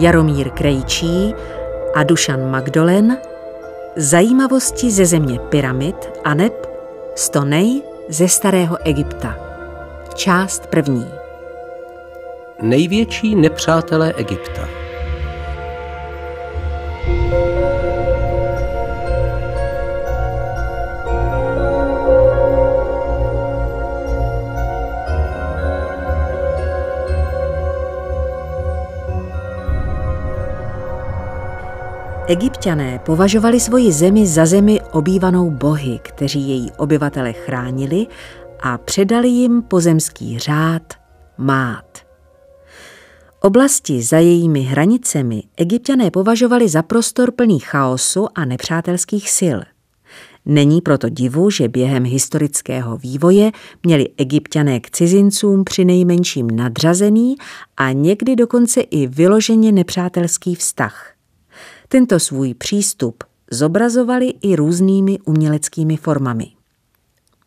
Jaromír Krejčí a Dušan Magdolen Zajímavosti ze země pyramid a neb Stonej ze starého Egypta. Část první. Největší nepřátelé Egypta. Egyptiané považovali svoji zemi za zemi obývanou bohy, kteří její obyvatele chránili a předali jim pozemský řád mát. Oblasti za jejími hranicemi egyptiané považovali za prostor plný chaosu a nepřátelských sil. Není proto divu, že během historického vývoje měli egyptiané k cizincům při nejmenším nadřazený a někdy dokonce i vyloženě nepřátelský vztah. Tento svůj přístup zobrazovali i různými uměleckými formami.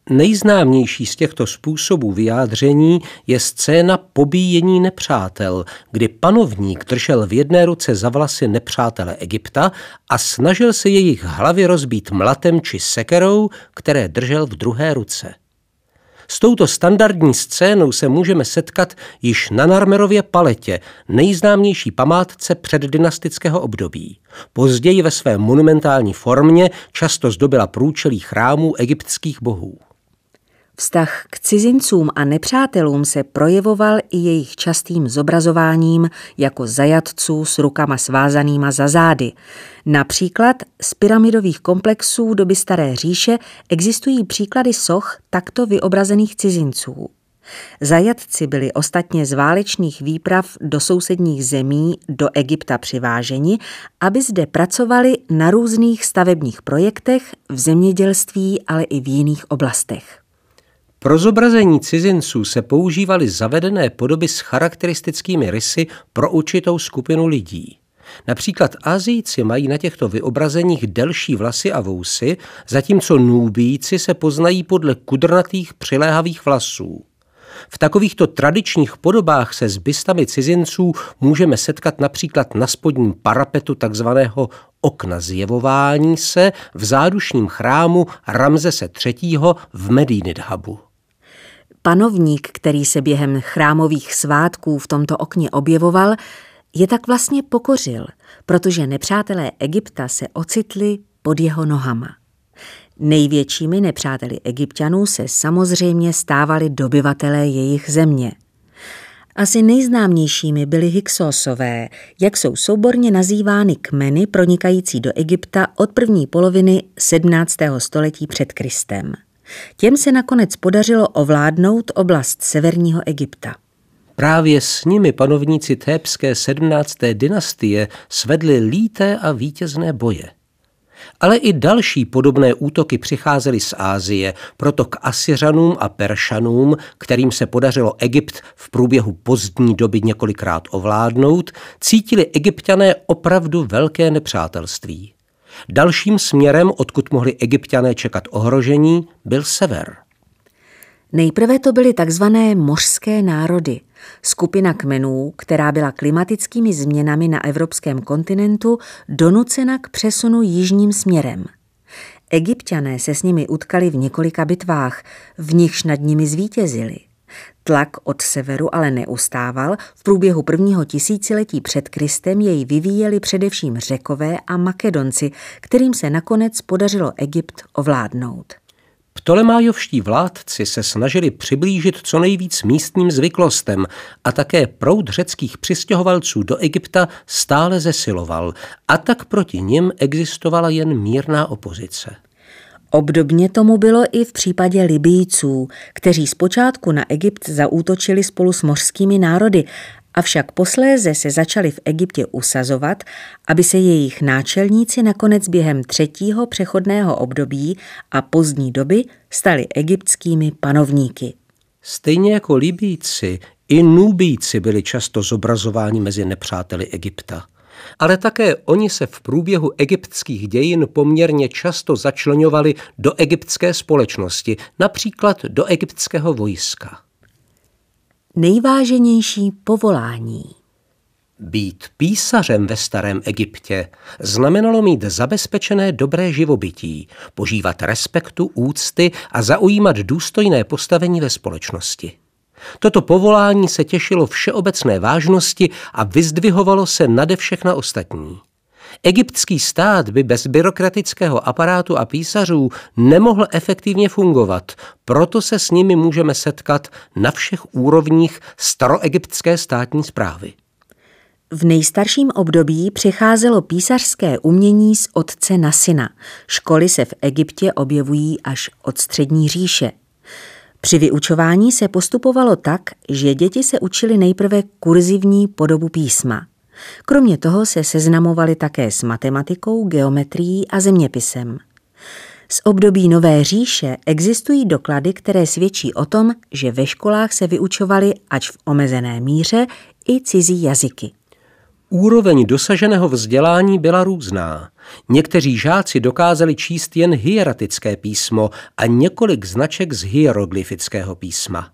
Nejznámější z těchto způsobů vyjádření je scéna pobíjení nepřátel, kdy panovník držel v jedné ruce za vlasy nepřátele Egypta a snažil se jejich hlavy rozbít mlatem či sekerou, které držel v druhé ruce. S touto standardní scénou se můžeme setkat již na Narmerově paletě, nejznámější památce předdynastického období. Později ve své monumentální formě často zdobila průčelí chrámů egyptských bohů. Vztah k cizincům a nepřátelům se projevoval i jejich častým zobrazováním jako zajatců s rukama svázanýma za zády. Například z pyramidových komplexů doby Staré říše existují příklady soch takto vyobrazených cizinců. Zajatci byli ostatně z válečných výprav do sousedních zemí do Egypta přiváženi, aby zde pracovali na různých stavebních projektech v zemědělství, ale i v jiných oblastech. Pro zobrazení cizinců se používaly zavedené podoby s charakteristickými rysy pro určitou skupinu lidí. Například Azijci mají na těchto vyobrazeních delší vlasy a vousy, zatímco Nubíci se poznají podle kudrnatých přiléhavých vlasů. V takovýchto tradičních podobách se s bystami cizinců můžeme setkat například na spodním parapetu takzvaného okna zjevování se v zádušním chrámu Ramzese III. v Medínidhabu. Panovník, který se během chrámových svátků v tomto okně objevoval, je tak vlastně pokořil, protože nepřátelé Egypta se ocitli pod jeho nohama. Největšími nepřáteli egyptianů se samozřejmě stávali dobyvatelé jejich země. Asi nejznámějšími byli Hyksosové, jak jsou souborně nazývány kmeny pronikající do Egypta od první poloviny 17. století před Kristem. Těm se nakonec podařilo ovládnout oblast severního Egypta. Právě s nimi panovníci Thébské 17. dynastie svedli líté a vítězné boje. Ale i další podobné útoky přicházely z Ázie, proto k Asyřanům a Peršanům, kterým se podařilo Egypt v průběhu pozdní doby několikrát ovládnout, cítili egyptiané opravdu velké nepřátelství. Dalším směrem, odkud mohli egyptiané čekat ohrožení, byl sever. Nejprve to byly takzvané mořské národy, skupina kmenů, která byla klimatickými změnami na evropském kontinentu donucena k přesunu jižním směrem. Egyptiané se s nimi utkali v několika bitvách, v nichž nad nimi zvítězili – Tlak od severu ale neustával. V průběhu prvního tisíciletí před Kristem jej vyvíjeli především Řekové a Makedonci, kterým se nakonec podařilo Egypt ovládnout. Ptolemájovští vládci se snažili přiblížit co nejvíc místním zvyklostem a také proud řeckých přistěhovalců do Egypta stále zesiloval a tak proti nim existovala jen mírná opozice. Obdobně tomu bylo i v případě Libijců, kteří zpočátku na Egypt zaútočili spolu s mořskými národy, avšak posléze se začali v Egyptě usazovat, aby se jejich náčelníci nakonec během třetího přechodného období a pozdní doby stali egyptskými panovníky. Stejně jako Libíci, i Nubíci byli často zobrazováni mezi nepřáteli Egypta ale také oni se v průběhu egyptských dějin poměrně často začlenovali do egyptské společnosti, například do egyptského vojska. Nejváženější povolání Být písařem ve starém Egyptě znamenalo mít zabezpečené dobré živobytí, požívat respektu, úcty a zaujímat důstojné postavení ve společnosti. Toto povolání se těšilo všeobecné vážnosti a vyzdvihovalo se nade všechna ostatní. Egyptský stát by bez byrokratického aparátu a písařů nemohl efektivně fungovat, proto se s nimi můžeme setkat na všech úrovních staroegyptské státní zprávy. V nejstarším období přicházelo písařské umění z otce na syna. Školy se v Egyptě objevují až od střední říše. Při vyučování se postupovalo tak, že děti se učili nejprve kurzivní podobu písma. Kromě toho se seznamovali také s matematikou, geometrií a zeměpisem. Z období Nové říše existují doklady, které svědčí o tom, že ve školách se vyučovaly, ač v omezené míře, i cizí jazyky. Úroveň dosaženého vzdělání byla různá. Někteří žáci dokázali číst jen hieratické písmo a několik značek z hieroglyfického písma.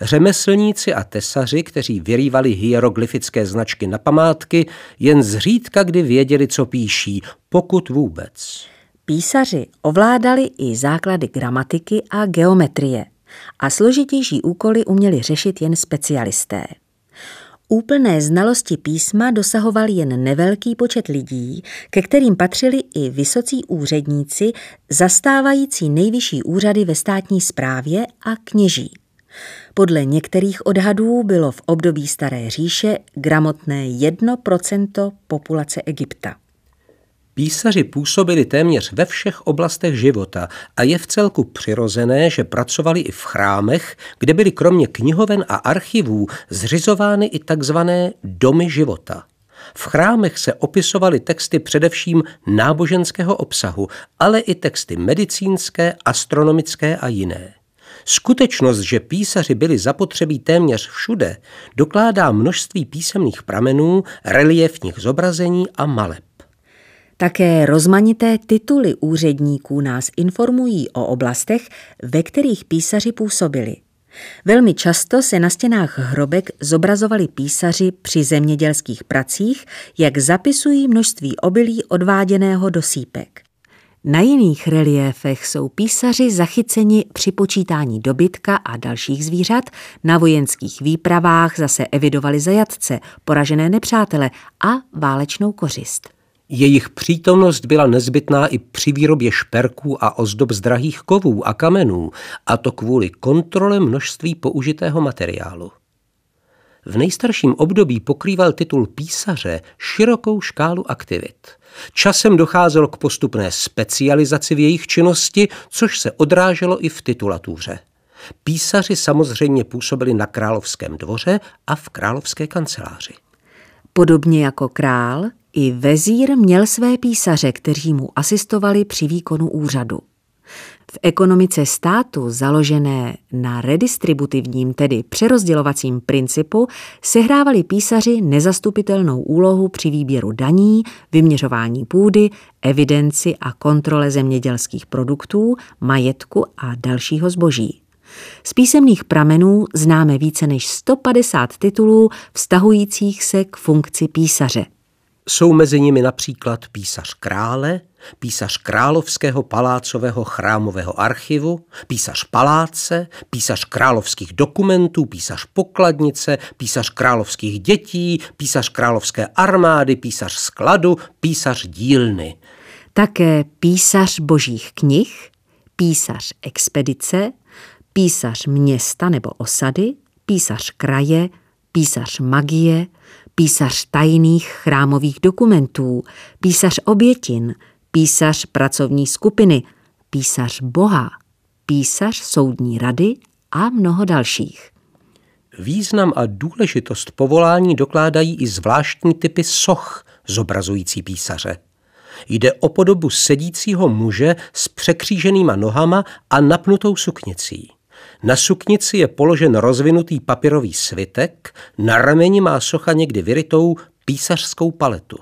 Řemeslníci a tesaři, kteří vyrývali hieroglyfické značky na památky, jen zřídka kdy věděli, co píší, pokud vůbec. Písaři ovládali i základy gramatiky a geometrie a složitější úkoly uměli řešit jen specialisté. Úplné znalosti písma dosahoval jen nevelký počet lidí, ke kterým patřili i vysocí úředníci, zastávající nejvyšší úřady ve státní správě a kněží. Podle některých odhadů bylo v období Staré říše gramotné 1% populace Egypta. Písaři působili téměř ve všech oblastech života a je v celku přirozené, že pracovali i v chrámech, kde byly kromě knihoven a archivů zřizovány i takzvané domy života. V chrámech se opisovaly texty především náboženského obsahu, ale i texty medicínské, astronomické a jiné. Skutečnost, že písaři byli zapotřebí téměř všude, dokládá množství písemných pramenů, reliefních zobrazení a maleb. Také rozmanité tituly úředníků nás informují o oblastech, ve kterých písaři působili. Velmi často se na stěnách hrobek zobrazovali písaři při zemědělských pracích, jak zapisují množství obilí odváděného do sípek. Na jiných reliéfech jsou písaři zachyceni při počítání dobytka a dalších zvířat, na vojenských výpravách zase evidovali zajatce, poražené nepřátele a válečnou kořist. Jejich přítomnost byla nezbytná i při výrobě šperků a ozdob z drahých kovů a kamenů, a to kvůli kontrole množství použitého materiálu. V nejstarším období pokrýval titul písaře širokou škálu aktivit. Časem docházelo k postupné specializaci v jejich činnosti, což se odráželo i v titulatuře. Písaři samozřejmě působili na královském dvoře a v královské kanceláři. Podobně jako král, i vezír měl své písaře, kteří mu asistovali při výkonu úřadu. V ekonomice státu založené na redistributivním, tedy přerozdělovacím principu, sehrávali písaři nezastupitelnou úlohu při výběru daní, vyměřování půdy, evidenci a kontrole zemědělských produktů, majetku a dalšího zboží. Z písemných pramenů známe více než 150 titulů vztahujících se k funkci písaře. Jsou mezi nimi například písař krále, písař královského palácového chrámového archivu, písař paláce, písař královských dokumentů, písař pokladnice, písař královských dětí, písař královské armády, písař skladu, písař dílny. Také písař božích knih, písař expedice, písař města nebo osady, písař kraje, písař magie, písař tajných chrámových dokumentů, písař obětin, písař pracovní skupiny, písař Boha, písař soudní rady a mnoho dalších. Význam a důležitost povolání dokládají i zvláštní typy soch zobrazující písaře. Jde o podobu sedícího muže s překříženýma nohama a napnutou suknicí. Na suknici je položen rozvinutý papírový svitek, na rameni má socha někdy vyrytou písařskou paletu.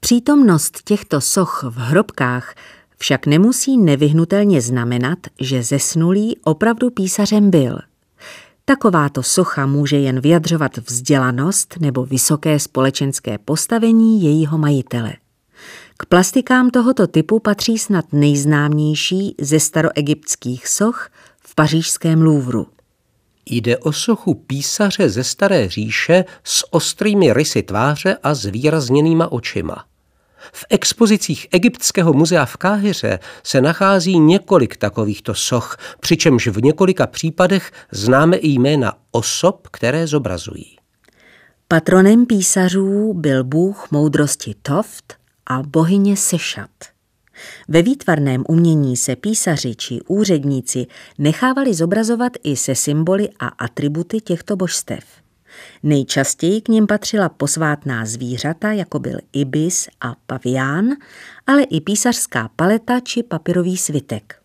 Přítomnost těchto soch v hrobkách však nemusí nevyhnutelně znamenat, že zesnulý opravdu písařem byl. Takováto socha může jen vyjadřovat vzdělanost nebo vysoké společenské postavení jejího majitele. K plastikám tohoto typu patří snad nejznámější ze staroegyptských soch v pařížském Louvru. Jde o sochu písaře ze Staré říše s ostrými rysy tváře a zvýrazněnýma očima. V expozicích Egyptského muzea v Káhyře se nachází několik takovýchto soch, přičemž v několika případech známe i jména osob, které zobrazují. Patronem písařů byl bůh moudrosti Toft a bohyně Sešat. Ve výtvarném umění se písaři či úředníci nechávali zobrazovat i se symboly a atributy těchto božstev. Nejčastěji k ním patřila posvátná zvířata, jako byl ibis a pavián, ale i písařská paleta či papírový svitek.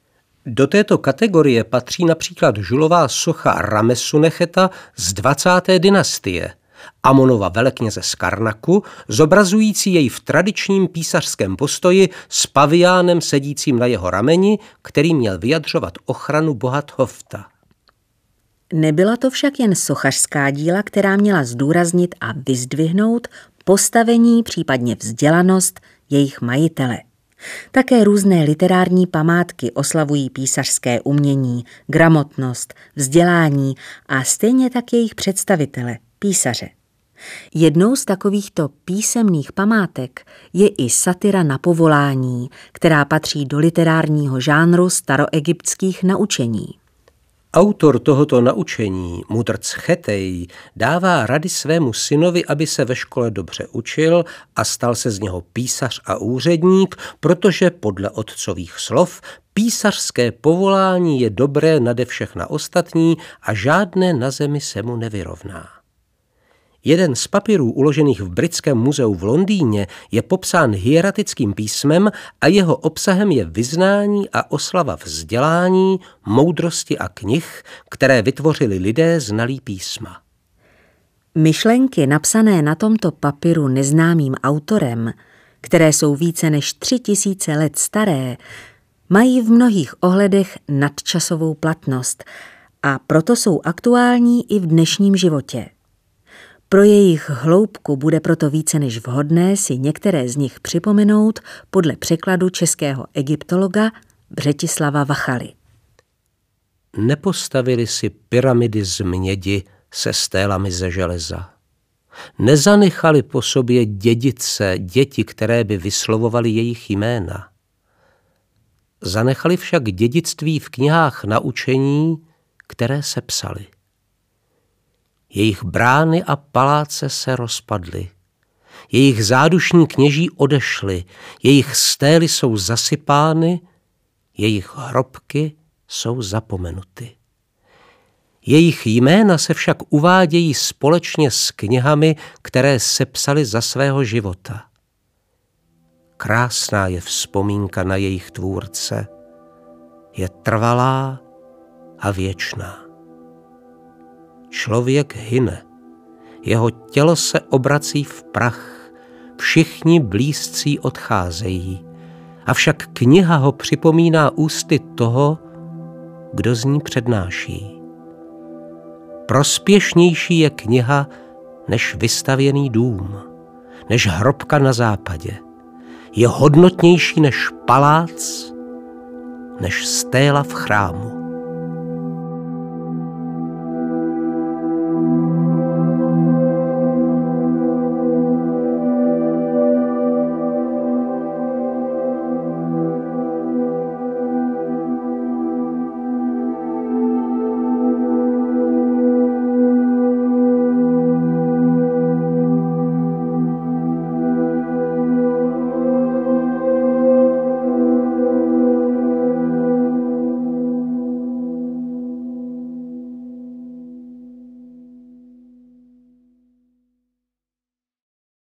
Do této kategorie patří například žulová socha Ramesunecheta z 20. dynastie – Amonova velekněze z Karnaku, zobrazující jej v tradičním písařském postoji s paviánem sedícím na jeho rameni, který měl vyjadřovat ochranu boha Thofta. Nebyla to však jen sochařská díla, která měla zdůraznit a vyzdvihnout postavení, případně vzdělanost jejich majitele. Také různé literární památky oslavují písařské umění, gramotnost, vzdělání a stejně tak jejich představitele, písaře. Jednou z takovýchto písemných památek je i satyra na povolání, která patří do literárního žánru staroegyptských naučení. Autor tohoto naučení, mudrc Chetej, dává rady svému synovi, aby se ve škole dobře učil a stal se z něho písař a úředník, protože podle otcových slov písařské povolání je dobré nade všechna ostatní a žádné na zemi se mu nevyrovná. Jeden z papírů uložených v Britském muzeu v Londýně je popsán hieratickým písmem a jeho obsahem je vyznání a oslava vzdělání, moudrosti a knih, které vytvořili lidé znalí písma. Myšlenky napsané na tomto papíru neznámým autorem, které jsou více než tři tisíce let staré, mají v mnohých ohledech nadčasovou platnost a proto jsou aktuální i v dnešním životě. Pro jejich hloubku bude proto více než vhodné si některé z nich připomenout podle překladu českého egyptologa Břetislava Vachaly. Nepostavili si pyramidy z mědi se stélami ze železa. Nezanechali po sobě dědice, děti, které by vyslovovaly jejich jména. Zanechali však dědictví v knihách naučení, které se psaly. Jejich brány a paláce se rozpadly. Jejich zádušní kněží odešli, jejich stély jsou zasypány, jejich hrobky jsou zapomenuty. Jejich jména se však uvádějí společně s knihami, které sepsali za svého života. Krásná je vzpomínka na jejich tvůrce. Je trvalá a věčná. Člověk hyne, jeho tělo se obrací v prach, všichni blízcí odcházejí, avšak kniha ho připomíná ústy toho, kdo z ní přednáší. Prospěšnější je kniha než vystavěný dům, než hrobka na západě. Je hodnotnější než palác, než stéla v chrámu.